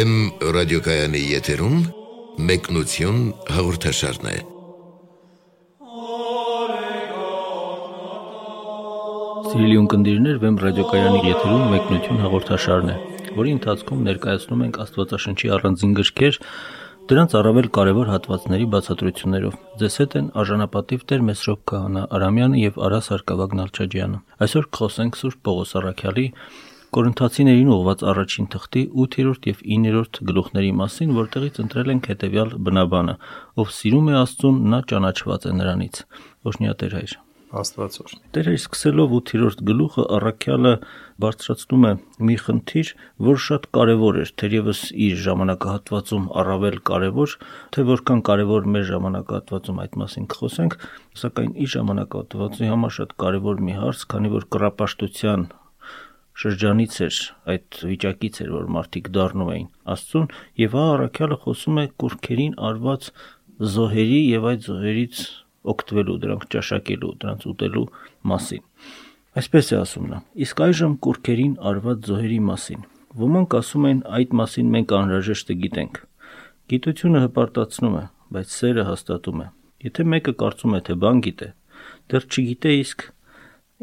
Վեմ ռադիոկայանի եթերում մեկնություն հաղորդաշարն է։ Սիրելի ունկնդիրներ, Վեմ ռադիոկայանի եթերում մեկնություն հաղորդաշարն է, որի ընթացքում ներկայացնում ենք Աստվածաշնչի առանձին գրքեր, դրանց առավել կարևոր հատվածների բացատրություններով։ Ձեզ հետ են արժանապատիվ Տեր Մեսրոպ Քահանա Արամյանը եւ Արա Սարգսակ Նալչաջյանը։ Այսօր կխոսենք Սուրբ Պողոս Առաքյալի Կորինթացիներին ուղված առաջին թղթի 8-րդ եւ 9-րդ գլուխների մասին, որտեղից ընտրել ենք հետեւյալ բնաբանը. ով սիրում է Աստծուն, նա ճանաչված է նրանից։ Օշնյա Տեր հայր։ Աստված օրհնի։ Տեր հայր սկսելով 8-րդ գլուխը առաքյալը բարձրացնում է մի խնդիր, որ շատ կարևոր էր, թերևս իր ժամանակահատվածում առավել կարևոր, թե որքան կարևոր մեր ժամանակահատվածում այդ մասին կխոսենք, սակայն իր ժամանակահատվածի համար շատ կարևոր մի հարց, քանի որ կռապաշտության շրջանից էր, այդ վիճակից էր, որ մարդիկ դառնում էին Աստծուն, եւ ահա առաքյալը խոսում է կուրքերին արված զոհերի եւ այդ զոհերից օգտվելու, դրանք ճաշակելու, դրանց ուտելու մասին։ Այսպես է ասում նա. իսկ այժմ կուրքերին արված զոհերի մասին։ Ոմանք ասում են այդ մասին մենք անհրաժեշտ գիտենք։ Գիտությունը հպարտացնում է, բայց սերը հաստատում է։ Եթե մեկը կարծում է, թե բան գիտե, դեռ չգիտե իսկ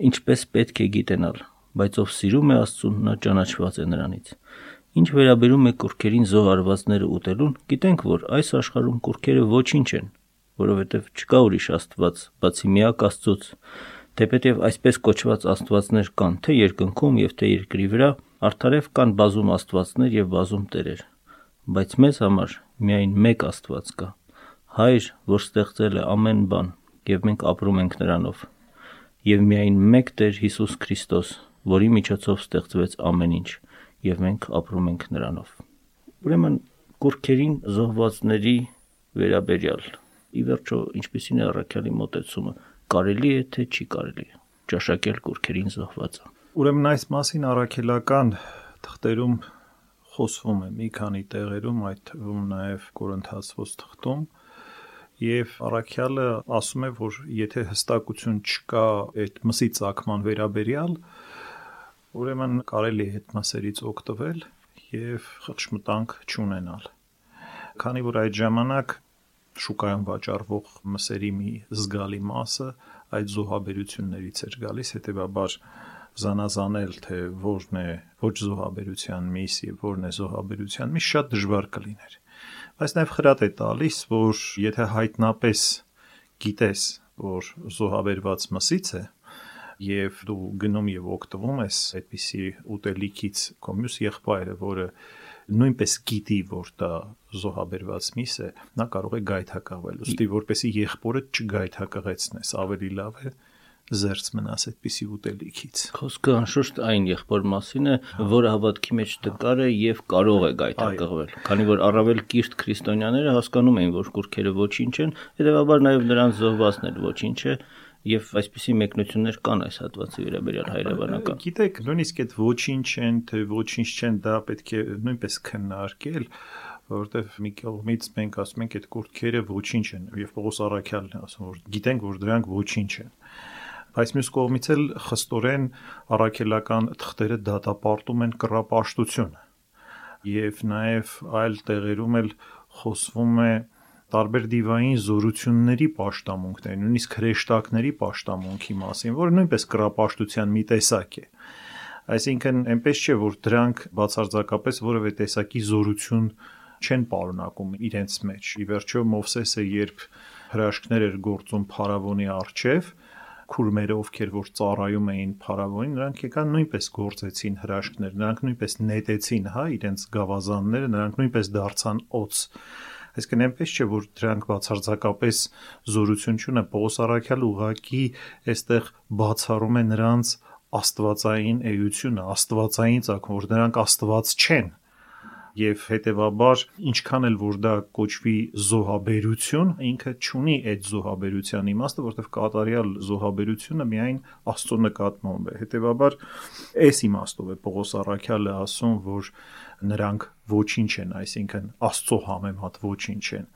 ինչպես պետք է գիտենալ բայց ով սիրում է Աստծուն, նա ճանաչված է նրանից։ Ինչ վերաբերում է կուրքերին զոհարվածները ուտելուն, գիտենք, որ այս աշխարհում կուրքերը ոչինչ են, որովհետև չկա ուրիշ Աստված, բացի միակ Աստծուց։ Թեպետև այսպես կոչված Աստվածներ կան թե երկնքում եւ թե երկրի վրա, արդարև կան բազում Աստվածներ եւ բազում տերեր։ Բայց մեզ համար միայն մեկ Աստված կա։ Հայր, որ ստեղծել է ամեն բան, եւ մենք ապրում ենք նրանով։ Եվ միայն մեկ Տեր Հիսուս Քրիստոս, որի միջոցով ստեղծվեց ամեն ինչ, եւ մենք ապրում ենք նրանով։ Ուրեմն կուրքերին զոհվածների վերաբերյալ ի վերջո ինչպեսին է առաքյալի մտածումը կարելի է թե չի կարելի ճաշակել կուրքերին զոհվածը ուրեմն այս մասին առաքելական թղթերում խոսվում է մի քանի տեղերում այդ թվում նաև Կորինթացոս թղթում եւ առաքյալը ասում է որ եթե հստակություն չկա այդ մսի ցակման վերաբերյալ ուրեմն կարելի է հետմասերից օգտվել եւ խղճմտանք չունենալ։ Քանի որ այդ ժամանակ շուկայում վաճառվող մսերի մի զգալի մասը այդ զոհաբերություններից էր գալիս, հետեւաբար զանազանել թե որն է ոչ զոհաբերության միս եւ որն է զոհաբերության միս շատ դժվար կլիներ։ Բայց նաև խրատ է տալիս, որ եթե հայտնապես գիտես, որ զոհաբերված մսից է, եւ դու գնում եւ օգտվում ես այդպիսի ուտելիքից քո մյուս եղբայրը, որը նույնպես գիտի, որ դա զոհաբերված միս է, նա կարող է գայթակղվել։ Ոստի որպեսի եղբորը չգայթակղեցնես, ավելի լավ է զերծ մնաս այդպիսի ուտելիքից։ Խոսքը անշուշտ այն եղբոր մասին է, որը հավատքի մեջ դկար է եւ կարող է գայթակղվել։ Քանի որ առավել կիրթ քրիստոնյաները հասկանում են, որ կուրքերը ոչինչ են, հետեւաբար նաեւ նրանց զոհվածն էլ ոչինչ է, եւ այսպիսի մեկնություններ կան այս հատվածի վերաբերյալ հայրաբանական։ Գիտեք, նույնիսկ այդ ոչինչ են, թե ոչինչ չեն, դա պետք է նույնպես քննարկել որովհետև մի կողմից մենք ասում ենք այդ կուրտքերը ոչինչ են եւ Պողոս Արաքյալն է ասում որ գիտենք որ դրանք ոչինչ են բայց մյուս կողմից էլ խստորեն առաքելական թղթերը դատապարտում են կռապաշտությունը եւ նաեւ այլ տեղերում էլ խոսվում է տարբեր դիվային զորությունների աշտամունքներ, նույնիսկ հրեշտակների աշտամունքի մասին, որը նույնպես կրապաշտության մի տեսակ է։ Այսինքն, այնպես չէ, որ դրանք բացարձակապես որևէ տեսակի զորություն չեն պարունակում իրենց մեջ։ Ի վերջո Մովսեսը երբ հրաշքներ էր գործում Փարավոնի արչև, քուրմերը ովքեր որ ծառայում էին Փարավոնին, նրանք եկան նույնպես գործեցին հրաշքներ, նրանք նույնպես նետեցին, հա, իրենց գավազանները, նրանք նույնպես դարձան օծ Այսինքն այնպես չէ, որ դրանք բացարձակապես զորություն չունեն, Պողոս Արաքյալը ուղակի այստեղ բացառում է նրանց աստվածային էությունը, աստվածային ցակում, որ նրանք աստված չեն եւ հետեւաբար ինչքան էլ որ դա կոչվի զոհաբերություն, ինքը ճունի այդ զոհաբերության իմաստը, որովհետեւ կատարյալ զոհաբերությունը միայն Աստծո նկատմամբ է։ Հետեւաբար այս իմաստով է Պողոս Արաքյալը ասում, որ նրանք ոչինչ են, այսինքն Աստծո համեմատ ոչինչ են։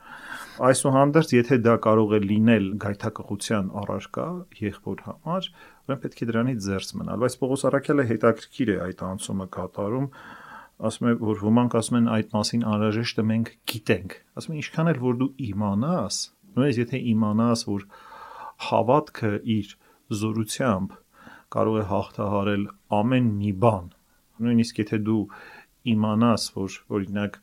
Այսուհանդերձ, եթե դա կարող է լինել գայթակղության առարկա եղբոր համար, ուրեմն պետք է դրանից զերծ մնալ, բայց Պողոս Արաքյալը հետաքրքիր է այդ անցումը կատարում, ասում է որ ոմանք ասում են այդ մասին անհրաժեշտ է մենք գիտենք ասում են ինչքան էլ որ դու իմանաս նույնիսկ եթե իմանաս որ հավատքը իր զորությամբ կարող է հաղթահարել ամեն մի բան նույնիսկ եթե դու իմանաս որ օրինակ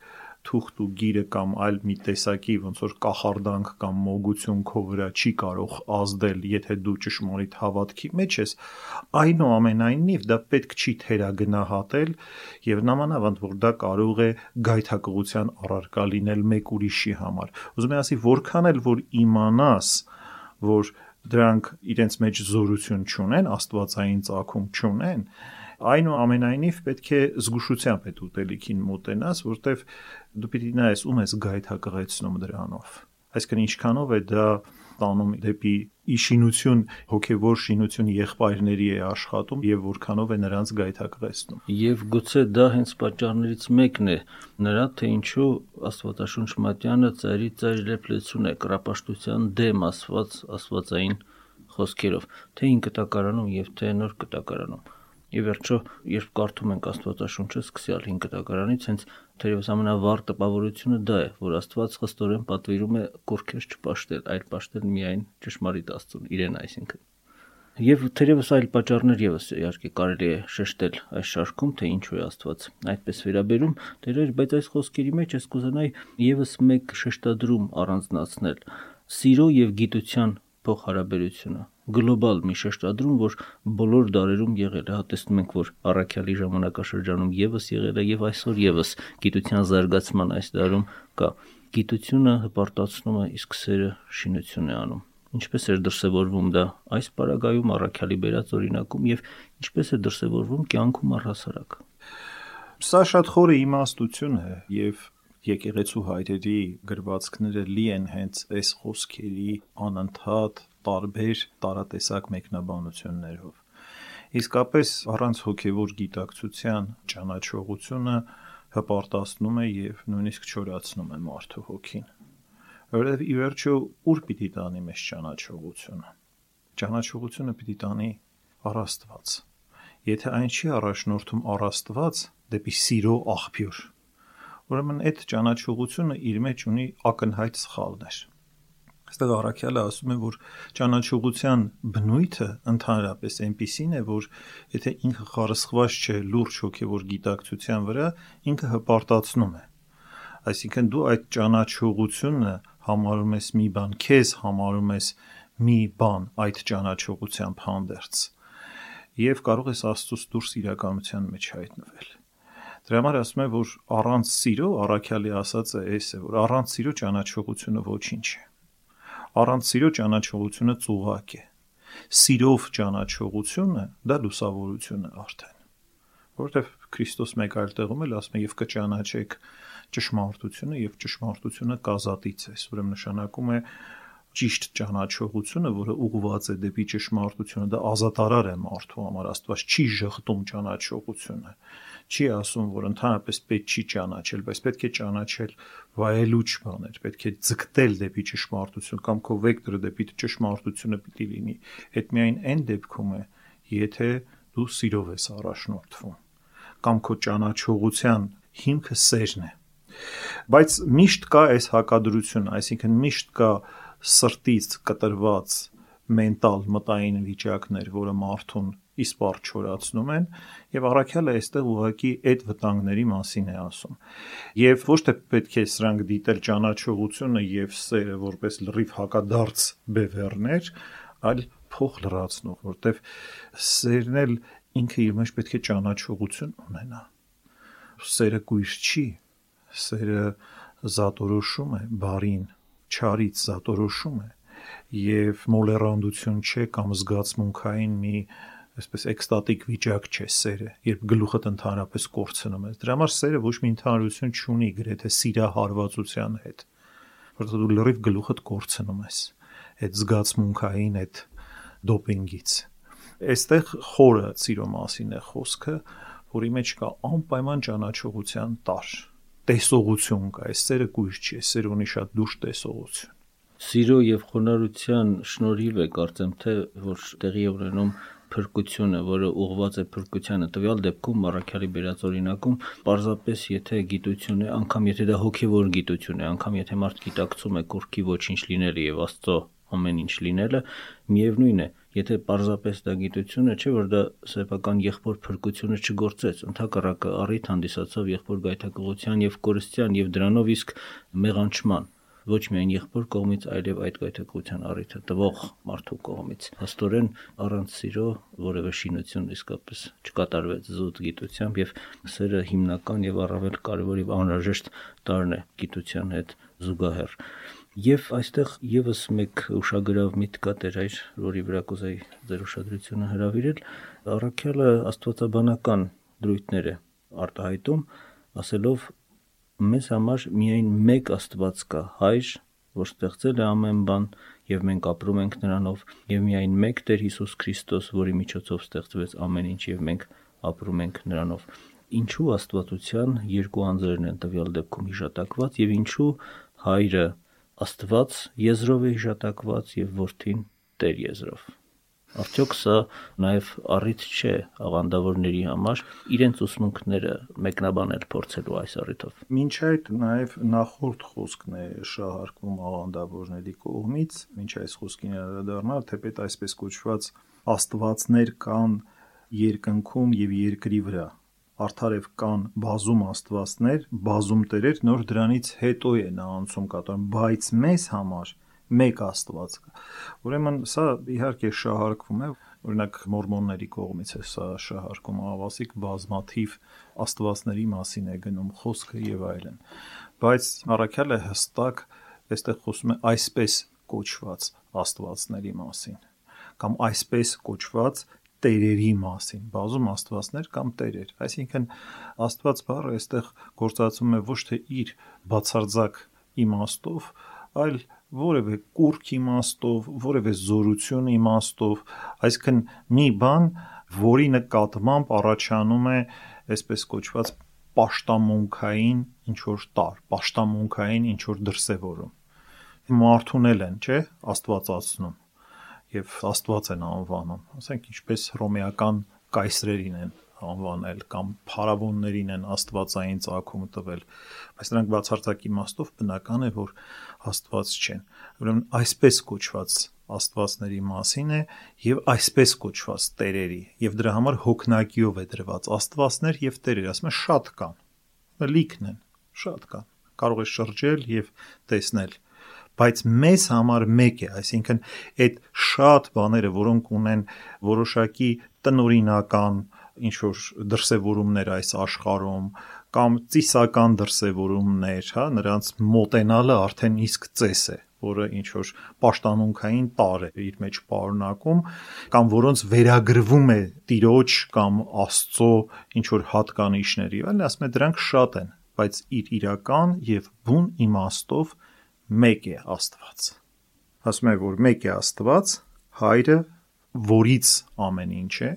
թուղթ ու գիրը կամ այլ մի տեսակի ոնց որ կախարդանք կամ մոգություն քո վրա չի կարող ազդել, եթե դու ճշմարիտ հավատքի մեջ ես, այնուամենայնիվ դա պետք չի թերագնահատել եւ նամանավանդ որ դա կարող է գայթակղության առարկա լինել մեկ ուրիշի համար։ Ուզում եմ ասի, որքան էլ որ իմանաս, որ դրանք իրենց մեջ զորություն չունեն, աստվածային ցակում չունեն, այնուամենայնիվ պետք է զգուշությամբ այդ ուտելիքին մոտենաս, որտեվ դու պիտի նայես ում ես գայթակղեցնում դրանով։ Այսինքն ինչքանով է դա տանում դեպի իշինություն, հոգևոր շինություն եղբայրների է աշխատում եւ որքանով է նրանց գայթակղեցնում։ Եվ գուցե դա հենց պատճառներից մեկն է նրա թե ինչու Աստվածաշունչ Մատյանը ծայրի ծայր լեփլեցուն է կրապաշտության դեմ ասված աստվածային խոսքերով, թե ին կտակարանում եւ թե նոր կտակարանում Եվ վերջո, երբ կարդում ենք Աստվածաշունչը, սկսյալ 5 կտակարանից, հենց թերևս ամենավառ տպավորությունը դա է, որ Աստված խստորեն պատվիրում է կորքեր չպաշտել, այլ պաշտել միայն ճշմարիտ Աստծուն, իրեն այսինքն։ Եվ թերևս այլ պատճառներ եւս իհարկե կարելի է շեշտել այս շարքում, թե ինչու է Աստված այդպես վերաբերում, դերեր, բայց այս խոսքերի մեջ ես կուզենայի եւս մեկ շեշտադրում առանձնացնել՝ սիրո եւ գիտության փոխհարաբերությունը գլոբալ մի շեշտադրում, որ բոլոր դարերում եղել է։ Հա տեսնում ենք, որ առաքյալի ժամանակաշրջանում եւս եղել է եւ այսօր եւս գիտության զարգացման այս դարում կա։ Գիտությունը հպարտացնում է, իսկ սերը շինություն է անում ինչպես էր դրսևորվում դա այս պարագայում առաքյալի բերած օրինակում եւ ինչպես է դրսևորվում կյանքում առհասարակ սա շատ խորը իմաստություն է եւ եկեղեցու հայրերի գրվածքները լի են հենց այս խոսքերի անընդհատ տարբեր տարատեսակ մեկնաբանություններով։ Իսկապես առանց հոգևոր գիտակցության ճանաչողությունը հպարտացնում է եւ նույնիսկ չորացնում է մարդու հոգին։ Որովհետեւ ի վերջո ուր պիտի տանի մեզ ճանաչողությունը։ Ճանաչողությունը պիտի տանի առաստված։ Եթե այն չի առաջնորդում առաստված դեպի սիրո աղբյուր, ուրեմն այդ ճանաչողությունը իր մեջ ունի ակնհայտ սխալներ Այստեղ առաքյալը ասում է, որ ճանաչողության բնույթը ընդհանրապես այնպիսին է, որ եթե ինքը խարսխված չէ լուրջ հոգևոր գիտակցության վրա, ինքը հպարտացնում է։ Այսինքն դու այդ ճանաչողությունը համարում ես մի բան, քեզ համարում ես մի բան այդ ճանաչողությամբ հանդերձ եւ կարող ես աստծուց դուրս իրականության մեջ հայտնվել։ Դրա համար ասում է, որ առանց սիրո, առաքյալի ասածը էս է, որ առանց սիրո ճանաչողությունը ոչինչ է առանց սիրո ճանաչողությունը ծուղակ է սիրով ճանաչողությունը դա լուսավորություն է արդեն որովհետև Քրիստոս մեկ այլ տեղում էլ ասում է եւ կճանաչեք ճշմարտությունը եւ ճշմարտությունը կազատից է ուրեմն նշանակում է ճիշտ ճանաչողությունը, որը ուղղված է դեպի ճշմարտությունը, դա ազատարար է մարդու համար, Աստված չի ժխտում ճանաչողությունը չի ասում, որ ընդհանրապես պետք չի ճանաչել, բայց պետք է ճանաչել վայելուչ բաներ, պետք է ձգտել դեպի ճշմարտություն կամ քո վեկտորը դեպի ճշմարտությունը պիտի լինի։ Այդ միայն այն դեպքում է, եթե դու սիրով ես առաջնորդվում կամ քո ճանաչողության հիմքը սերն է։ Բայց միշտ կա այս հակադրությունը, այսինքն միշտ կա սրտից կտրված մենտալ մտային վիճակներ, որը մարդուն իսպար չորացնում են եւ առաքյալը այստեղ ուղակի այդ վտանգների մասին է ասում եւ ոչ թե պետք է սրանք դիտել ճանաչողությունը եւ սերը որպես լրիվ հակադարձ բևեռներ այլ փող լրացնող որտեվ սերն էլ ինքը իր մեջ պետք է ճանաչողություն ունենա սերը գույր չի սերը զատորոշում է բարին չարից զատորոշում է եւ մոլերանդություն չէ կամ զգացմունքային մի այսպես էկստատիկ վիճակ չէ սերը, երբ գլուխդ ընդհանրապես կորցնում ես։ Դրա համար սերը ոչ մի ընդհանրություն չունի գրեթե սիրահարվածության հետ, որովհետեւ դու լրիվ գլուխդ կորցնում ես այդ զգացմունքային այդ դոպինգից։ Այստեղ խորը սիրո մասին է խոսքը, որի մեջ կա անպայման ճանաչողության տար տեսողություն կա, այս սերը կույր չի, սերը ունի շատ դուրս տեսողություն սիրո եւ խոնարհության շնորհիվ է կարծեմ թե որ տեղի ունենում փրկությունը, որը ուղղված է փրկությանը, տվյալ դեպքում Մարաքյալի բերած օրինակում, parzapes եթե գիտություն է, անգամ եթե դա հոգևոր գիտություն է, անգամ եթե մարդ գիտակցում է կուրքի ոչինչ լինելը եւ Աստծո ամեն ինչ լինելը, միևնույն է, եթե parzapes դա գիտությունը չէ, որ դա սեփական եղբոր փրկությունը չգործեց, ընդհակառակը առիթ հանդիսացավ եղբոր գայթակղության եւ կորստյան եւ դրանով իսկ մեղանչման ոչ միայն եղբոր կողմից, այլև այդ գայթակղության առիթը տվող մարդու կողմից։ Աստորեն առանց սիրո որևէ շինություն իսկապես չկատարվեց զուտ գիտությամբ եւ սերը հիմնական եւ առավել կարեւոր եւ անհրաժեշտ տարն է գիտության հետ զուգահեռ։ Եվ այստեղ եւս մեկ ուշագրավ միտք կա Տեր այր, որի վրա կուզեի ձեր ուշադրությունը հրավիրել, առաքյալը աստվածաբանական դրույթներ է արտահայտում, ասելով մեզ համար միայն մեկ Աստված կա, Հայր, որ ստեղծել է ամեն բան, եւ մենք ապրում ենք նրանով, եւ միայն մեկ Տեր Հիսուս Քրիստոս, որի միջոցով ստեղծվեց ամեն ինչ եւ մենք ապրում ենք նրանով։ Ինչու Աստվածության երկու անձերն են տվյալ դեպքում հիշատակված եւ ինչու Հայրը Աստված եզրով է հիշատակված եւ Որդին Տեր եզրով։ Արդյոք սա նաև առիթ չէ աղանդավորների համար իրենց ուսմունքները մեկնաբանել փորձելու այս առիթով։ Մինչ այդ նաև նախորդ խոսքն է շահարկվում աղանդավորների կողմից, մինչ այս խոսքին անդրադառնալ, թեպետ այսպես կոչված աստվածներ կան երկնքում եւ երկրի վրա արդարև կան բազում աստվածներ, բազում տերեր, նոր դրանից հետո նա անցում կատարում, բայց մեզ համար մեկ Աստված Ուրեմն սա իհարկե շահարկվում է, օրինակ մորմոնների կողմից է սա շահարկում ավասիկ բազմաթիվ աստվածների մասին է գնում խոսքը եւ այլն։ Բայց առաքյալը հստակ այստեղ խոսում է այսպես կոչված աստվածների մասին կամ այսպես կոչված տերերի մասին, բազում աստվածներ կամ տերեր։ Այսինքն աստված բառը այստեղ գործածում է ոչ թե իր բացարձակ իմաստով, այլ որևէ կուրք իմաստով, որևէ զորություն իմաստով, այսինքն մի բան, որի նկատմամբ առաջանում է այսպես կոչված պաշտամունքային ինչ որ տար, պաշտամունքային ինչ որ դրսևորում։ Մարդուն էլ են, չէ, աստվածացնում եւ աստված են անվանում, ասենք ինչպես հռոմեական կայսրերին են անվանել կամ փարավոններին են աստվածային ցակում տվել բայց նրանք բացարձակ իմաստով բնական է որ աստված չեն ուրեմն այսպես կոչված աստվածների մասին է եւ այսպես կոչված տերերի եւ դրա համար հոգնակիով է դրված աստվածներ եւ տերեր ասում է շատ կան լիքն են շատ կան կարող է շրջել եւ տեսնել բայց մեզ համար մեկ է, այսինքն այդ շատ բաները, որոնք ունեն որոշակի տնորինական ինչ որ դրսևորումներ այս աշխարհում կամ ծիսական դրսևորումներ, հա, նրանց մոտենալը արդեն իսկ ծես է որը ինչ որ պաշտամունքային տար է իր մեջ պարունակում կամ որոնց վերագրվում է տիրոջ կամ աստծո ինչ որ հատկանիշների, այլ ասում է դրանք շատ են, բայց իր իրական եւ բուն իմաստով մեկ է Աստված։ Ասում է որ մեկ է Աստված, Հայրը, որից ամեն ինչ է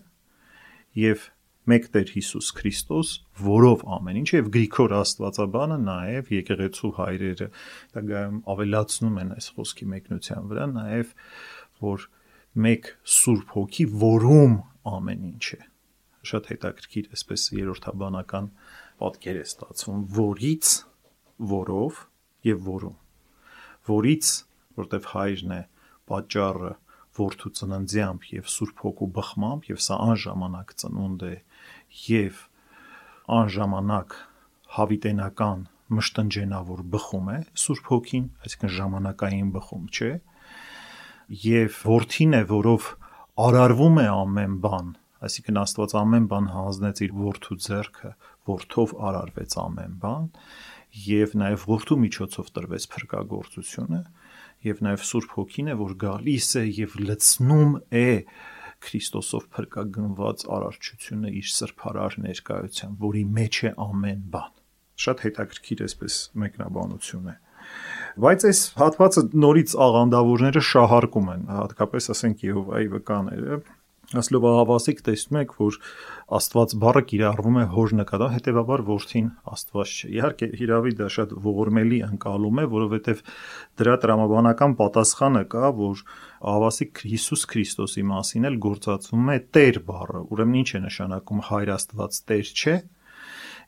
եւ մեկ Տեր Հիսուս Քրիստոս, որով ամեն ինչ եւ Գրիգոր Աստվածաբանը նաեւ եկեղեցու հայրերը դա գայում ավելացնում են այս խոսքի մեկնության վրա նաեւ որ մեկ Սուրբ Հոգի, որում ամեն ինչ է շատ հետաքրքիր այսպես երրորդաբանական պատկեր է ստացվում. Որից որով եւ որում որից որտեվ հայրն է պատճառը որդու ծննդյամբ եւ Սուրբ Հոգու բխմամբ եւ սա անժամանակ ծնունդ է եւ անժամանակ հավիտենական մշտնջենավոր բխում է Սուրբ Հոգին, այսինքն ժամանակային բխում չէ, եւ որդին է, որով արարվում է ամեն բան, այսինքն Աստված ամեն բան հանձնեց իր որդու ձեռքը, որդով արարվեց ամեն բան, եւ նաեւ որդու միջոցով տրվեց փրկagorցությունը, եւ նաեւ Սուրբ Հոգին է, որ գալիս է եւ լցնում է Քրիստոսով փրկագնված արարչությունը իր սրբարար ներկայության, որի մեջ է ամեն բան։ Շատ հետաքրքիր էսպես մեկնաբանություն է։ Բայց այս հատվածը նորից աղանդավորները շահարկում են, հատկապես ասենք Եհովայի վկաները, Ասլով ահավասիկ տեսնում եք, որ Աստված բառը կիրառվում է հոր նկատառ, հետեւաբար որդին Աստված չէ։ Իհարկե, հիրավի դա շատ ողորմելի անցալում է, որովհետև դրա տրամաբանական պատասխանը կա, որ ահավասիկ Հիսուս Քրիստոսի մասին էլ գործածվում է Տեր բառը։ Ուրեմն ինչ է նշանակում Հայր Աստված Տեր չէ։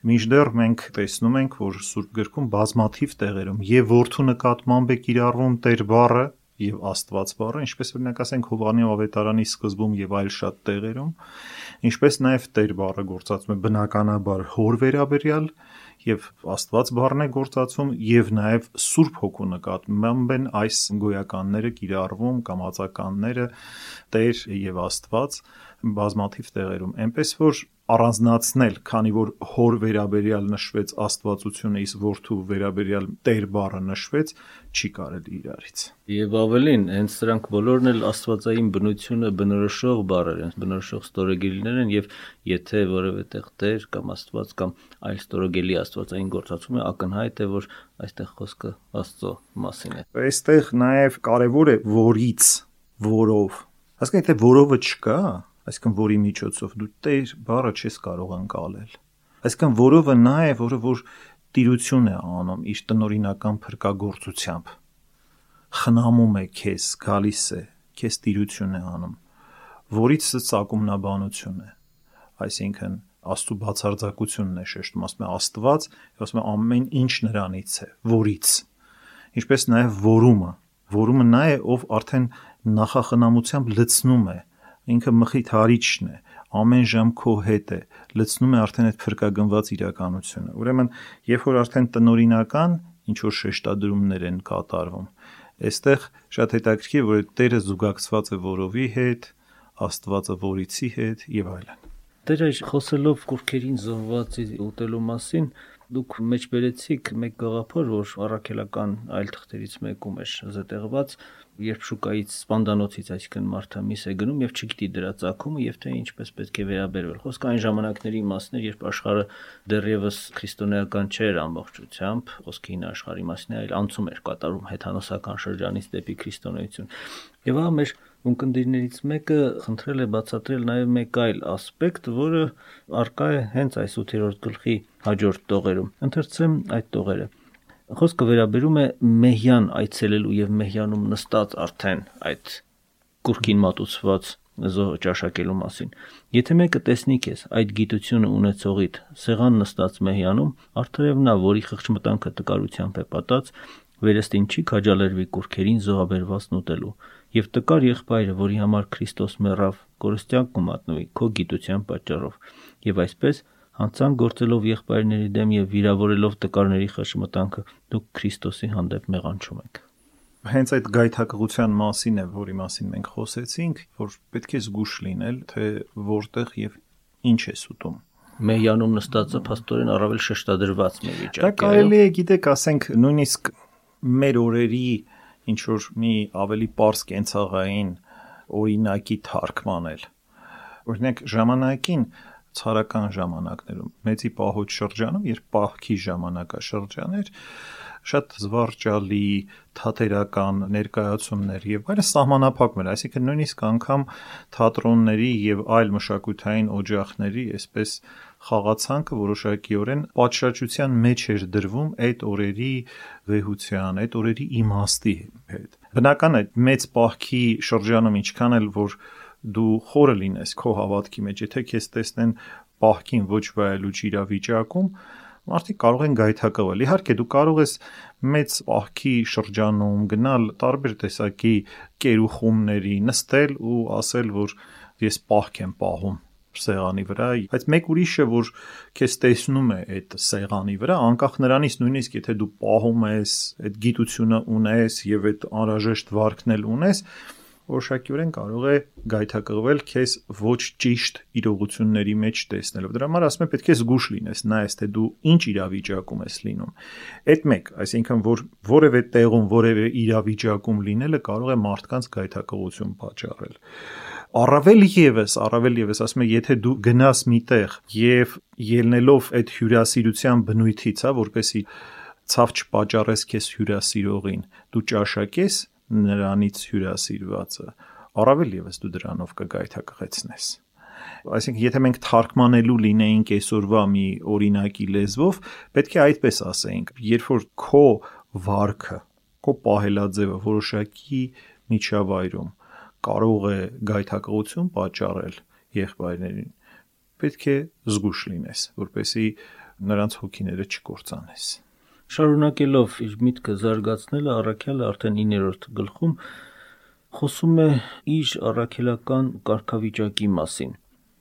Մինչդեռ մենք տեսնում ենք, որ Սուրբ գրքում բազմաթիվ տեղերում եւ որդու նկատմամբ է կիրառվում Տեր բառը, եւ Աստված բառը, ինչպես օրինակ ասենք Հովանի ավետարանի սկզբում եւ այլ շատ տեղերում, ինչպես նաեւ Տեր բառը գործածվում է բնականաբար հոր վերաբերյալ եւ Աստված բառն է գործածում եւ նաեւ Սուրբ Հոգու նկատմամբ են այս գոյականները կիրառվում կամ ածականները Տեր եւ Աստված բազմաթիվ տեղերում։ Էնպես որ առանձնացնել, քանի որ հոր վերաբերյալ նշվեց Աստվածությունը, իսկ որդու վերաբերյալ Տեր բառը նշվեց, չի կարելի իրարից։ Եվ ավելին, հենց սրանք բոլորն էլ Աստվածային բնությունը բնորոշող բառեր են, բնորոշող ստորոգելիներ են եւ եթե որևէ տեղ Տեր կամ Աստված կամ այլ ստորոգելի Աստվածային գործածում է, ակնհայտ է, որ այստեղ խոսքը Աստծո մասին է։ Այստեղ նաեւ կարեւոր է որից, որով։ Հասկանում եք, թե որովը չկա, այսինքն որի միջոցով դու Տեր բառը չես կարող անցալել։ Այսինքն որովը նա է, որը որ տիրություն է անում իր տնորինական փրկagorցությամբ։ Խնամում է քեզ, գալիս է, քեզ տիրություն է անում, որից ծակումնաբանություն է։ Այսինքն Աստու բացարձակությունն է շեշտում, ասում է Աստված, ասում է ամեն ինչ նրանից է, որից։ Ինչպես նաև որումը, որումը նա է, ով արդեն նախախնամությամբ լցնում է ինքը մխիթարիչն է, ամեն ժամ քո հետ է, լցնում է արդեն այդ փրկագնված իրականությունը։ Ուրեմն, երբ որ արդեն տնորինական ինչ որ շեշտադրումներ են կատարվում, այստեղ շատ հետաքրքիր որ Տերը զուգակցված է որովի հետ, Աստվածը որիցի հետ եւ այլն։ Տերը խոսելով կուրքերին զոհվածի ուտելու մասին, դուք մեջ բերեցիք մեկ գաղափար, որ առաքելական այլ թղթերից մեկում է զետեղված, երբ շուկայից սպանդանոցից այսինքն մարդը միս է գնում եւ չգիտի դրա ցակումը եւ թե ինչպես պետք է վերաբերվել։ Խոսքը այն ժամանակների մասն էր, երբ աշխարհը դեռևս քրիստոնեական չէր ամբողջությամբ, խոսքի հին աշխարհի մասին, այլ անցում էր կատարում հեթանոսական շրջանից դեպի քրիստոնեություն։ Եվ ահա մեր ունկնդիրներից մեկը խնդրել է բացատրել նաև մեկ այլ ասպեկտ, որը արկա է հենց այս 8-րդ գլխի հաջորդ տողերում։ Ընթերցեմ այդ տողերը։ Խոսքը վերաբերում է մեհյան այցելելու եւ մեհյանում նստած արդեն այդ կուրքին մատուցված զոհ ճաշակելու մասին։ Եթե մեկը տեսնի քեզ այդ գիտությունը ունեցողիդ սեղան նստած մեհյանում, արդյոք նա, որի խղճմտանքը տկարությամբ է պատած, վերստին չի քաջալերվի կուրքերին զոհաբերված նուտելու եւ տկար եղբայրը, որի համար Քրիստոս մեռավ, կորստյան կմատնվի քո գիտության պատճառով։ Եվ այսպես Հանցանք գործելով եղբայրների դեմ եւ վիրավորելով տկարների խշմտանքը դուք Քրիստոսի հանդեպ մեղանչում եք։ Հենց այդ գայթակղության մասին է, որի մասին մենք խոսեցինք, որ պետք է զգուշ լինել, թե որտեղ եւ ինչ է սուտում մեյանում նստածը փաստորեն առավել շեշտադրված մի վիճակ է։ Դա կարելի է, գիտեք, ասենք նույնիսկ մեր օրերի ինչ որ մի ավելի པարս կենցաղային օրինակի թարգմանել։ Օրինակ ժամանակին ցարական ժամանակներում մեծի պահոց շրջանում, երբ պահքի ժամանակաշրջան էր, շատ զվարճալի թատերական ներկայացումներ եւ այլը սահմանափակում էր, այսինքն նույնիսկ անգամ թատրոնների եւ այլ մշակութային օջախների այսպես խաղացանքը որոշակիորեն պատշաճության մեջ էր դրվում այդ օրերի վեհության, այդ օրերի իմաստի հետ։ Բնական է մեծ պահքի շրջանում ինչքան էլ որ դու խորը լինես քո հավատքի մեջ, եթե քեզ տեսնեն պահքին ոչ վայելուչ իրավիճակում, մարդիկ կարող են գայթակղվել։ Իհարկե դու կարող ես մեծ պահքի շրջանում գնալ տարբեր տեսակի կերուխումների, նստել ու ասել, որ ես պահք եմ պահում սեղանի վրա, բայց մեկ ուրիշը, որ քեզ տեսնում է այդ սեղանի վրա, անկախ նրանից նույնիսկ եթե դու պահում ես, այդ գիտությունը ունես եւ այդ անհրաժեշտ վարկն էլ ունես, որոշակիորեն կարող է գայթակղվել քեզ ոչ ճիշտ իրողությունների մեջ տեսնելով։ Դրա համար ասում եմ պետք է զգուշ լինես, նայես թե դու ինչ իրավիճակում ես լինում։ Այդ մեկ, այսինքն որ որևէ տեղում, որևէ իրավիճակում լինելը կարող է մարդկանց գայթակղություն պատճառել առավել եւս, առավել եւս ասում եմ, եթե դու գնաս միտեղ եւ ելնելով այդ հյուրասիրության բնույթից, հա, որպեսի ցավ չպաճառես քեզ հյուրասիրողին, դու ճաշակես նրանից հյուրասիրվածը առավել եւս դու դրանով կգայթակղեցնես այսինքն եթե մենք թարգմանելու լինեինք այսօրվա մի օրինակի լեզվով, պետք է այդպես ասեինք, երբ որ քո վարքը, քո պահելաձևը որոշակի միջավայրում կարող է գայթակղություն պատճառել եղբայրներին, պետք է զգուշ լինես, որպեսզի նրանց հոգիները չկործանես։ Շարունակելով իր միտքը զարգացնելը առաքյալը արդեն 9-րդ գլխում խոսում է իր առաքելական կարգավիճակի մասին.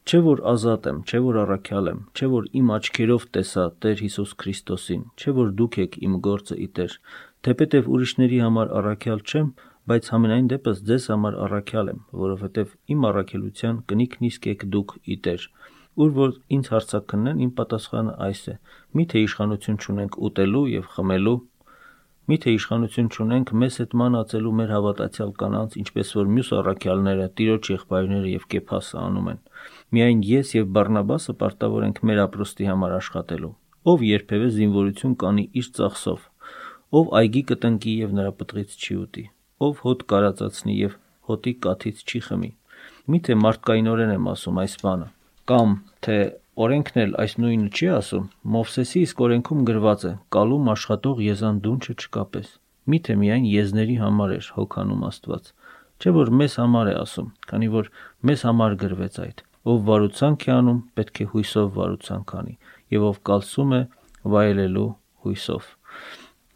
Չէ որ ազատ եմ, չէ որ առաքյալ եմ, չէ որ իմ աչքերով տեսա Տեր Հիսուս Քրիստոսին, չէ որ դուք եք իմ գործը իտեր։ Թեպետև ուրիշների համար առաքյալ չեմ, բայց համենայն դեպս ձեզ համար առաքյալ եմ, որովհետև իմ առաքելության կնիքն իսկ եք դուք իտեր։ Ուր որ ինձ հարցակնեն, իմ պատասխանը այս է. Միթե իշխանություն չունենք ուտելու եւ խմելու, Միթե իշխանություն չունենք մեզ հետ մանածելու մեր հավատացյալ կանանց, ինչպես որ մյուս առաքյալները, տիրոջ եղբայրները եւ Կեփասը անում են։ Միայն ես եւ Բարնաբասը պարտավոր ենք մեր ապրոստի համար աշխատելու։ Ով երբևէ զինվորություն կանի իր ծախսով, ով այգի կտնկի եւ նրա պտղից չի ուտի, ով հոտ կարածացնի եւ հոտի կաթից չի խմի։ Միթե մարդկայինորեն եմ ասում այս բանը, կամ թե օրենքն էլ այս նույնը չի ասում։ Մովսեսի իսկ օրենքում գրված է. «Կալում աշխատող եզան դունչը չկապես»։ Միթե միայն եզների համար էր հոգանում Աստված։ Չէ որ մեզ համար է ասում, քանի որ մեզ համար գրվեց այդ ով վարուցանք է անում, պետք է հույսով վարուցանք անի, եւ ով կալսում է վայելելու հույսով։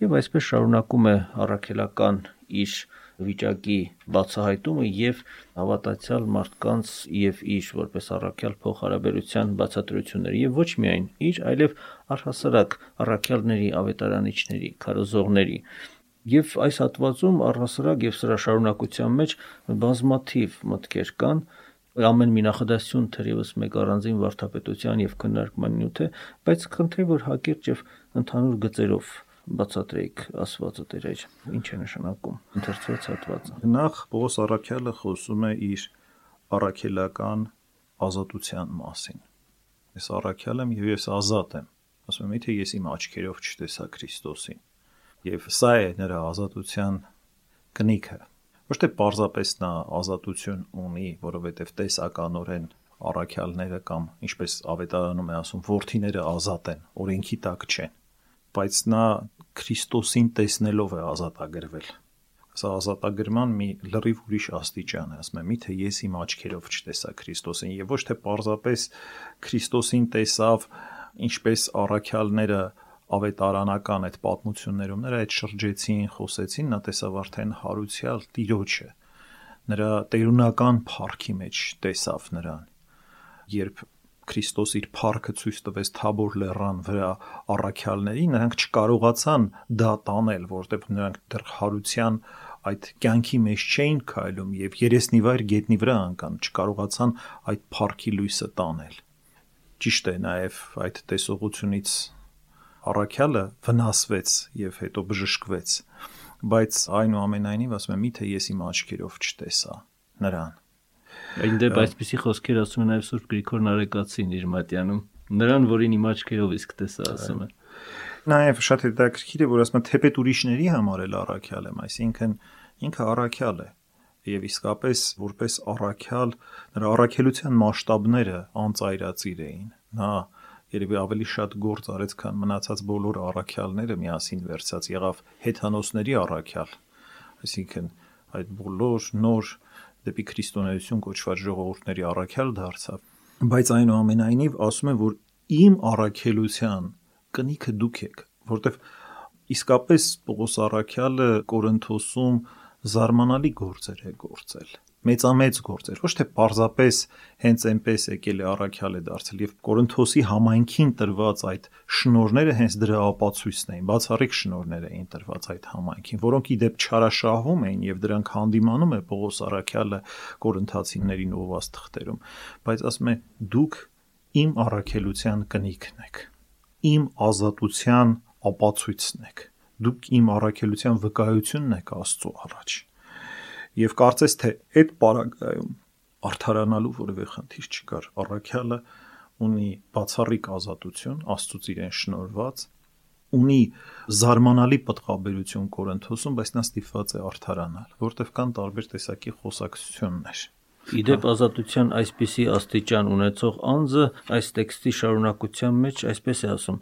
Եվ այսպես շարունակում է առաքելական իր վիճակի բացահայտումը եւ հավատացյալ մարդկանց եւ իր որպես առաքյալ փոխհարաբերության բացատրությունները եւ ոչ միայն իր, այլև առհասարակ առաքյալների, ավետարանիչների, քարոզողների Եվ այս հատվածում առհասարակ եւ սրա շարունակության մեջ բազմաթիվ մտքեր կան, ամեն մի նախադասություն թերևս մեկ առանձին վարդապետության եւ քննարկման նյութ է, բայց խնդրեմ որ հակիրճ եւ ընդհանուր գծերով բացատրեք ասվածը Տեր այր ինչ է նշանակում ընթերցված հատվածը նախ Պողոս Արաքյալը խոսում է իր առաքելական ազատության մասին ես առաքյալ եմ եւ ես ազատ եմ ասում եմ եթե ես իմ աչքերով չտեսա Քրիստոսին եւ սա է նրա ազատության կնիքը ոչ թե պարզապես նա ազատություն ունի որովհետեւ տեսականորեն առաքյալները կամ ինչպես ավետարանում է ասում ворթիները ազատ են օրենքի տակ չեն բայց նա Քրիստոսին տեսնելով է ազատագրվել։ Սա ազատագրման մի լրիվ ուրիշ աստիճան է, ասում եմ, միթե ես իմ աչքերով չտեսա Քրիստոսին եւ ոչ թե պարզապես Քրիստոսին տեսավ, ինչպես առաքյալները ավետարանական այդ պատմություններում նրա այդ շրջեցին, խոսեցին, նա տեսավ արդեն հարուցյալ տիրոջը։ Նրա տերունական փառքի մեջ տեսավ նրան։ Երբ Քրիստոս իր փառքը ցույց տվեց Թաբոր լեռան վրա առաքյալների, նրանք չկարողացան դա տանել, որտեղ նրանք դեռ հարության այդ կյանքի մեջ չէին քայլում եւ երեսնիվայր գետնի վրա անկան, չկարողացան այդ փառքի լույսը տանել։ Ճիշտ է նաև այդ տեսողությունից առաքյալը վնասվեց եւ հետո բժշկվեց բայց այնուամենայնիվ ասում եմ միթե ես իմ աչքերով չտեսա նրան այնտեղ այսպեսի խոսքեր ասում է նաեւ Սուրբ Գրիգոր Նարեկացին իր մատյանում նրան որին իմ աչքերով իսկ տեսա ասում է նաեւ շատ հետաքրքիր է որ ասում է թեպետ ուրիշների համար էլ առաքյալ եմ այսինքն ինքը առաքյալ է եւ իսկապես որպես առաքյալ նրա առաքելության մասշտաբները անծայրածիր էին նա երևի ավելի շատ գործ արեց, քան մնացած բոլոր առաքյալները միասին վերցած եղավ հեթանոսների առաքյալ։ Այսինքն այդ բոլոր նոր դեպի քրիստոնեություն կոչված ժողովուրդների առաքյալ դարձավ։ Բայց այնուամենայնիվ ասում է, որ իմ առաքելության կնիքը դուք եք, որտեվ իսկապես Պողոս առաքյալը Կորինթոսում զարմանալի գործեր է գործել մեծամեծ գործեր, ոչ թե պարզապես հենց այնպես եկել է առաքյալ է դարձել եւ Կորինթոսի համայնքին տրված այդ շնորները հենց դրա ապացույցն էին, բացառիկ շնորներ էին տրված այդ համայնքին, որոնք ի դեպ չարաշահվում էին եւ դրանք հանդիմանում է Պողոս առաքյալը Կորինթացիներին ուղված թղթերում, բայց ասում է դուք իմ առաքելության կնիքն եք, իմ ազատության ապացույցն եք, դուք իմ առաքելության վկայությունն եք Աստծո առաջ եւ կարծես թե այդ պարագայում արդարանալու որևէ խնդիր չկար։ Առաքյալը ունի բացառիկ ազատություն Աստծուց իրեն շնորված ունի զարմանալի պատկաբերություն Կորինթոսում, բայց նա ստիպված է արդարանալ, որտեղ կան տարբեր տեսակի խոսակցություններ։ Իդեպ ազատության այսպիսի աստիճան ունեցող անձը այս տեքստի շարունակության մեջ այսպես է ասում.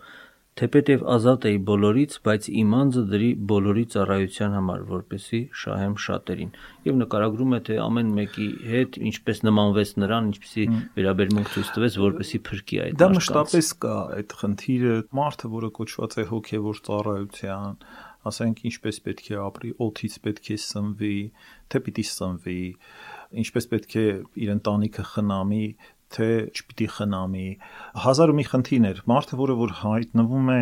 Թեպետև ազատ էի բոլորից, բայց իմ անձը դրի բոլորի ծառայության համար, որպեսի շահեմ շատերին։ Եվ նկարագրում է, թե ամեն մեկի հետ ինչպես նմանվեց նրան, ինչպեսի վերաբերմունք ցույց տվեց, որպեսի փրկի այդ Դա մշտապես կա այդ խնդիրը, մարդը, որը կոչված է հոգևոր ծառայության, ասենք ինչպես պետք է ապրի, օթից պետք է սնվի, թե պիտի սնվի, ինչպես պետք է իր ընտանիքը խնամի, թե չպիտի խնամի հազար ու մի խնդիրներ մարդը որը որ հայտնվում է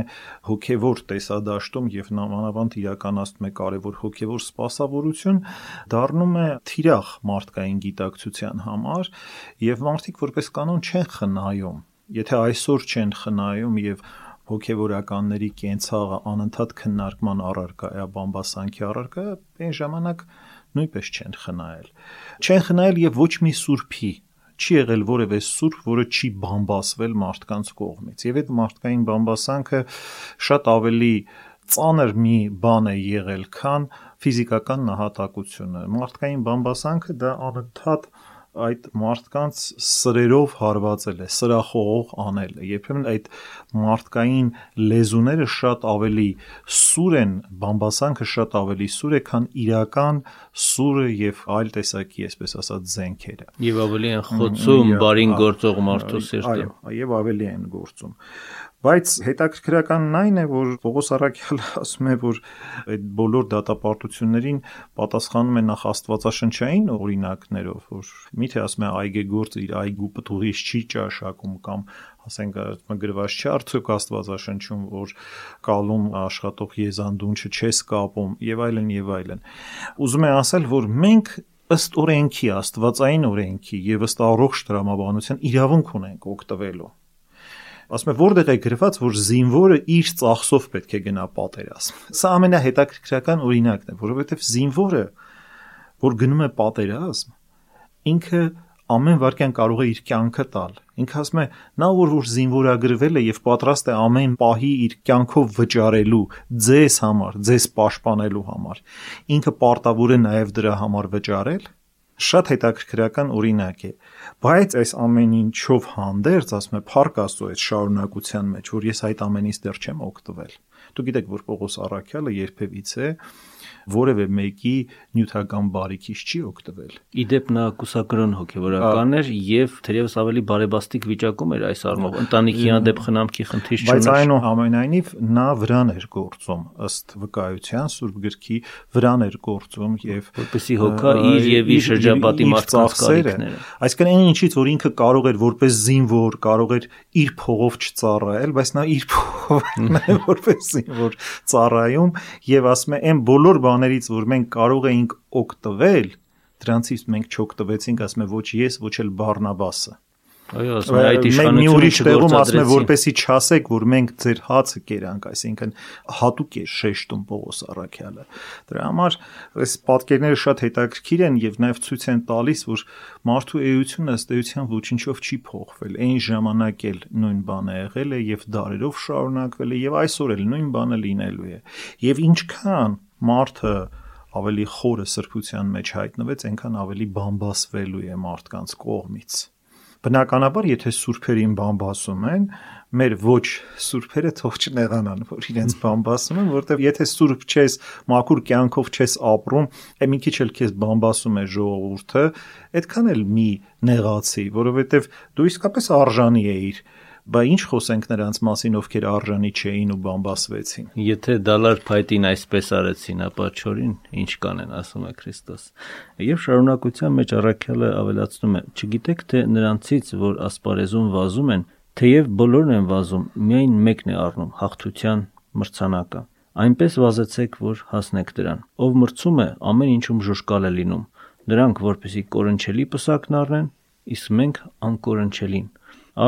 հոգևոր տեսադաշտում եւ նամանավանդ իրականացնում է կարևոր հոգևոր սպասավորություն դառնում է թիրախ մարդկային գիտակցության համար եւ մարդիկ որպես կանոն չեն խնայում եթե այսօր չեն խնայում եւ հոգևորականների կենցաղը անընդհատ քննարկման առարկա է, բամբասանքի առարկա, այն ժամանակ նույնպես չեն խնայել։ Չեն խնայել եւ ոչ մի սուրբի չի եղել որևէ սուրբ, որը չի բամբասվել մարդկանց կողմից։ Եվ այդ մարդկային բամբասանքը շատ ավելի ծանր մի բան է եղել, քան ֆիզիկական նահատակությունը։ Մարդկային բամբասանքը դա անընդհատ այդ մարդկանց սրերով հարվածել է, սրախողող անել է։ Երբեմն այդ մարդկային լեզուները շատ ավելի սուր են, բամբասանքը շատ ավելի սուր է, քան իրական սուրը եւ այլ տեսակի, այսպես ասած, զենքերը։ Եվ ավելի են խոցում բարին գործող մարդու սիրտը։ Այո, եւ ավելի են գործում։ Բայց հետաքրքրականն այն է, որ Պողոս Արաքյալը ասում է, որ այդ բոլոր դատապարտություններին պատասխանում է նախ Աստվածաշնչային օրինակներով, որ միթե ասում է այգեգործ իր այգու պտուղից չի ճաշակում կամ ասենք գրված չի արդյոք Աստվածաշնչում, որ կալում աշխատող եզանդունչը չես կապում եւ այլն եւ այլն։ Ուզում է ասել, որ մենք ըստ օրենքի, Աստվածային օրենքի եւ ըստ առողջ տրամաբանության իրավունք ունենք օգտվելու ասում է որտեղ է գրված որ զինվորը իր ծախսով պետք է գնա պատերազմ սա ամենահետաքրքրական օրինակն է որովհետեւ զինվորը որ գնում է պատերազմ ինքը ամեն վարքյան կարող է իր կյանքը տալ։ Ինքը ասում է, նա որ որ զինվորագրվել է եւ պատրաստ է ամեն պահի իր կյանքով վճարելու ձեզ համար, ձեզ պաշտպանելու համար, ինքը պարտավոր է նաեւ դրա համար վճարել։ Շատ հետաքրքրական օրինակ է։ Բայց այս ամեն ինչով հանդերձ, ասում է, Փառք Աստծո այդ շարունակության մեջ, որ ես այդ ամենից դեռ չեմ օգտվել։ Դուք գիտեք, որ Պողոս Արաքյալը երբևիցե որևէ մեկի նյութական բարիքից չի օգտվել։ Իդեպ նա կուսակրոն հոգևորական էր եւ թերևս ավելի բարեբաստիկ վիճակում էր այս առումով։ Ընտանիքի հանդեպ խնամքի խնդիր չուներ։ Բայց այնուամենայնիվ նա վրան էր գործում ըստ վկայության Սուրբ գրքի վրան էր գործում եւ որպեսի հոգա իր եւ իր շրջապատի մարդկանց կարիքները։ Այսինքն այն ինչից որ ինքը կարող էր որպես զինվոր, կարող էր իր փողով չծառայել, բայց նա իր փողով որպես զինվոր ծառայում եւ ասում է այն բոլոր բան բաներից, որ մենք կարող էինք օգտվել, դրանցից մենք չօգտվեցինք, ասում է ոչ ես, ոչ էլ Բարնաբասը։ Այո, ասում է այդ իշխանությունը մի ուրիշ տեղում ասում է որպեսի չասեք, որ մենք ձեր հացը կերանք, այսինքն հատուկ է շեշտում Պողոս Արաքյալը։ Դրա համար այս պատկերները շատ հետաքրքիր են եւ նաեւ ցույց են տալիս, որ մարդու էությունը ըստ էության ոչինչով չի փոխվել։ Այն ժամանակ էլ նույն բանը եղել է եւ դարերով շարունակվել է եւ այսօր էլ նույն բանը լինելու է։ Եվ ինչքան մարդը ավելի խորը սրբության մեջ հայտնվեց, այնքան ավելի բամբասվելու է մարդկանց կողմից։ Բնականաբար, եթե սուրբերին բամբասում են, մեր ոչ սուրբերը թող չնեղանան, որ իրենց բամբասում են, որովհետև եթե սուրբ չես, մաքուր կյանքով չես ապրում, է մի քիչ էլ քեզ բամբասում է ժողովուրդը, այդքան էլ մի նեղացի, որովհետև դու իսկապես արժանի ես Բա ինչ խոսենք նրանց մասին, ովքեր արժանի չէին ու բամբասվեցին։ Եթե դալար փայտին այսպես արեցին, ապա չորին ինչ կանեն, ասում է Քրիստոս։ Եվ շարունակության մեջ առաքյալը ավելացնում է. «Չգիտեք թե նրանցից, որ ասպարեզում վազում են, թեև բոլորն են վազում, միայն մեկն է առնում հաղթության մրցանակը։ Այնպես վազեցեք, որ հասնեք դրան։ Ով մրցում է, ամեն ինչում ժուշկալ է լինում։ Նրանք, որպեսի կորնչելի պսակն առնեն, իսկ մենք անկորնչելին։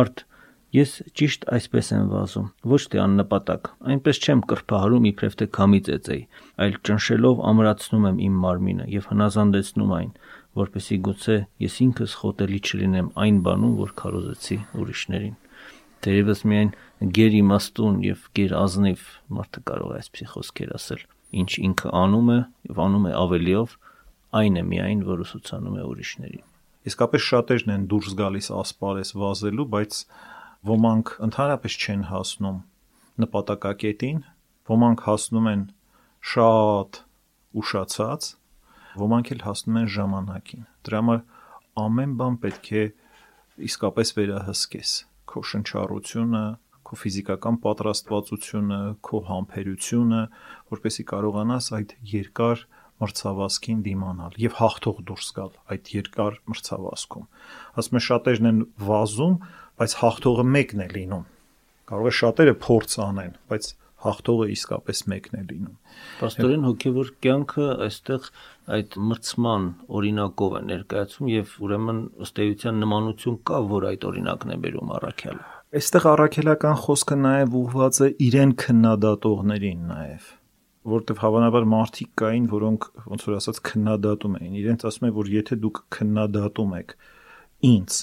Արդ Ես ճիշտ այսպես եմ վազում, ոչ թե աննպատակ։ Այնպես չեմ կրփահարում իբրև թե քամի ծեծեի, այլ ճնշելով ամրացնում եմ իմ մարմինը եւ հնազանդեցնում այն, որպեսի գուցե ես ինքս խոտելի չլինեմ այն բանում, որ քարոզեցի ուրիշներին։ Դերևս միայն գերիմաստուն եւ գերազնիվ մարդը կարող է այսպիսի խոսքեր ասել։ Ինչ ինքը անում է եւ անում է ավելիով, այն է միայն, որ ուսուցանում է ուրիշներին։ Իսկապես շատերն են դուրս գալիս ասպարես վազելու, բայց ոմանք ընդհանրապես չեն հասնում նպատակակետին, ոմանք հասնում են շատ ուշացած, ոմանք էլ հասնում են ժամանակին։ Դրա համար ամեն բան պետք է իսկապես վերահսկես. Քո շնչառությունը, քո ֆիզիկական պատրաստվածությունը, քո համբերությունը, որպեսզի կարողանաս այդ երկար մրցավազքին դիմանալ եւ հաղթող դուրս գալ այդ երկար մրցավազքում։ Ասում են շատերն են վազում, բայց հաղթողը մեկն է լինում։ Կարող է շատերը փորձ անեն, բայց հաղթողը իսկապես մեկն է լինում։ Պաստորեն հոգևոր կյանքը այստեղ այդ մրցման օրինակով է ներկայացում եւ ուրեմն ըստ էության նմանություն կա, որ այդ օրինակն է բերում առաքյալը։ Այստեղ առաքելական խոսքը նաեւ ուղղված է իրեն քննադատողներին նաեւ որտեվ հավանաբար մարդիկ կային, որոնք ոնց որ ասած քննադատում էին։ Իրենց ասում են, որ եթե դուք քննադատում եք ինձ,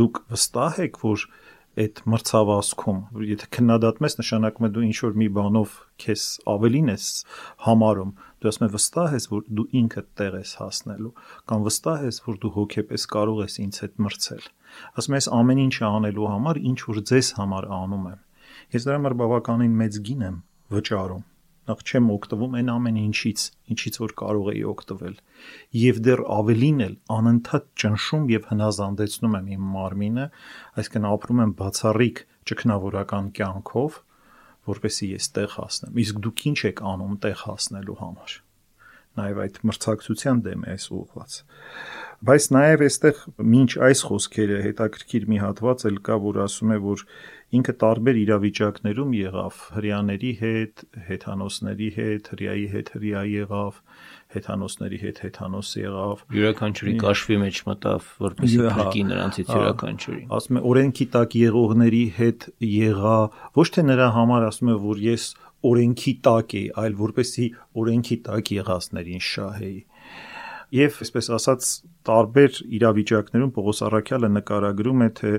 դուք վստահ եք, որ այդ մրցավազքում, եթե քննադատում ես, նշանակում է դու ինչ որ մի բանով քեզ ավելին ես համարում, դու ասում ես վստահ ես, որ դու ինքդ տեղ ես հասնելու, կամ վստահ ես, որ դու հոգեպես կարող ես ինձ հետ մրցել։ Ասում ես ամեն ինչը անելու համար, ինչ որ ձեզ համար անում եմ։ Ես դրա համար բավականին մեծ գին եմ վճարում նախ չեմ օգտվում այն ամեն ինչից, ինչից որ կարող էի օգտվել։ Եվ դեռ ավելին էլ անընդհատ ճնշում եւ հնազանդեցնում եմ իմ մարմինը, այսինքն ապրում եմ բացառիկ ճգնավորական կյանքով, որպեսզի ես տեղ հասնեմ։ Իսկ դուք ինչ եք անում տեղ հասնելու համար նաև այդ մրցակցության դեմ է ուղղված։ Բայց նաև այստեղ ինչ այս խոսքերը հետաքրքիր մի հատված էլ կա, որ ասում է, որ ինքը տարբեր իրավիճակներում եղավ հрьяաների հետ, հեթանոսների հետ, հрьяի հետ հрья եղավ, հեթանոսների հետ հեթանոս եղավ։ Յուրաքանչյուրի կաշվի մեջ մտավ, որպես քրկի նրանցից հա, յուրաքանչյուրին։ Ասում է օրենքի տակ եղողների հետ եղա, ոչ թե նրա համար ասում է, որ ես օրենքի տակ էի, այլ որպեսզի օրենքի տակ եղածներին շահեի։ Եվ այսպես ասած տարբեր իրավիճակներում Պողոս Արաքյալը նկարագրում է թե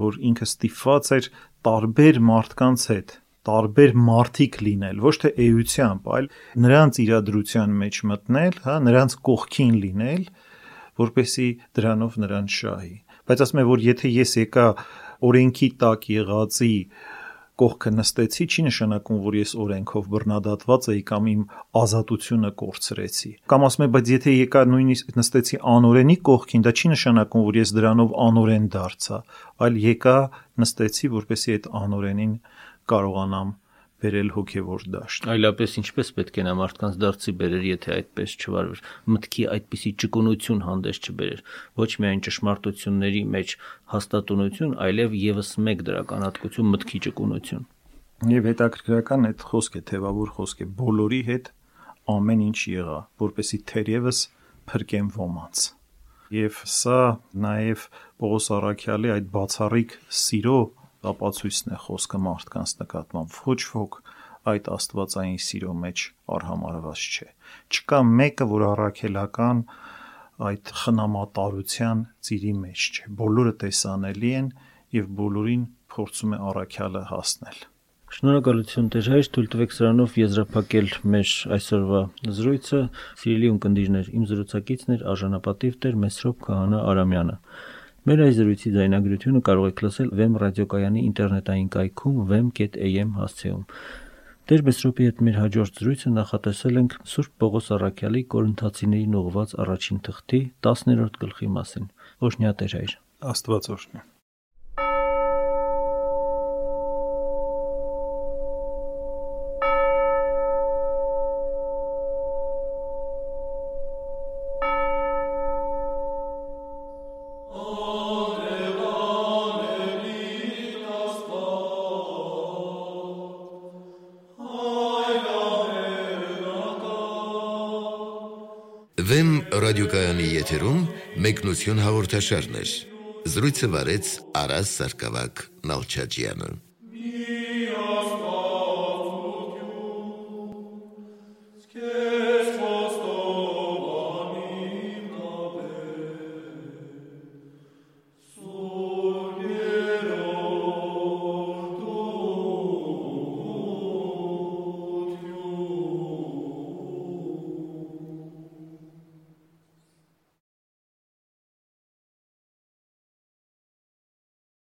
որ ինքը ստիփված էր տարբեր մարդկանց հետ տարբեր մարդիկ լինել, ոչ թե էությամբ, այլ նրանց իրադրության մեջ մտնել, հա, նրանց կողքին լինել, որպեսի դրանով նրան շահի։ Բայց ասում եմ, որ եթե ես եկա օրենքի տակ եղածի կողքը նստեցի, չի նշանակում, որ ես օրենքով բռնադատված էի կամ իմ ազատությունը կորցրեցի։ Կամ ասում եմ, բայց եթե եկա նույնիսկ նստեցի անօրենի կողքին, դա չի նշանակում, որ ես դրանով անօրեն դարձա, այլ եկա նստեցի, որպեսի այդ անօրենին կարողանամ բերել հոգևոր դաշտ։ Այլապես ինչպես պետք է նա մարդկանց դարձի բերեր, եթե այդպես չվարվեր։ Մտքի այդպիսի ճկունություն հանդես չբերեր։ Ոչ միայն ճշմարտությունների մեջ հաստատունություն, այլև եւս մեկ դրականատկություն մտքի ճկունություն։ Եվ հետաքրքրական այդ խոսքը թեվավոր խոսք է բոլորի հետ ամեն ինչ եղա, որպեսի թերևս փրկեմ ոմանց։ Եվ սա նաև Պողոս Արաքյալի այդ բացառիկ սիրո ապացույցն է խոսքը մարդկանց նկատմամբ ոչ ոք այդ աստվածային սիրո մեջ արհամարված չէ չկա մեկը որ առաքելական այդ խնամատարության ծիրի մեջ չէ բոլորը տեսանելի են եւ բոլորին փորձում է առաքյալը հասնել Շնորհակալություն Տեր հայր, թույլ տվեք սրանով եզրափակել մեր այսօրվա զրույցը։ Սիրելի ունկնդիրներ, իմ զրուցակիցն էր արժանապատիվ Տեր Մեսրոպ Քահանա Արամյանը։ Մեր այս զրույցի ձայնագրությունը կարող եք լսել Vem ռադիոկայանի ինտերնետային կայքում vem.am հասցեում։ Տեր Բեսրոպի հետ մեր հաջորդ զրույցը նախատեսել ենք Սուրբ Պողոս Առաքյալի Կորինթացիներին ուղված առաջին թղթի 10-րդ գլխի մասին։ Օշնյա Տեր հայր։ Աստված օրհնի։ եթերում մեկնություն հաղորդաշարներ։ Զրույցը վարեց Արաս Սարգսակյան Նալչաջյանը։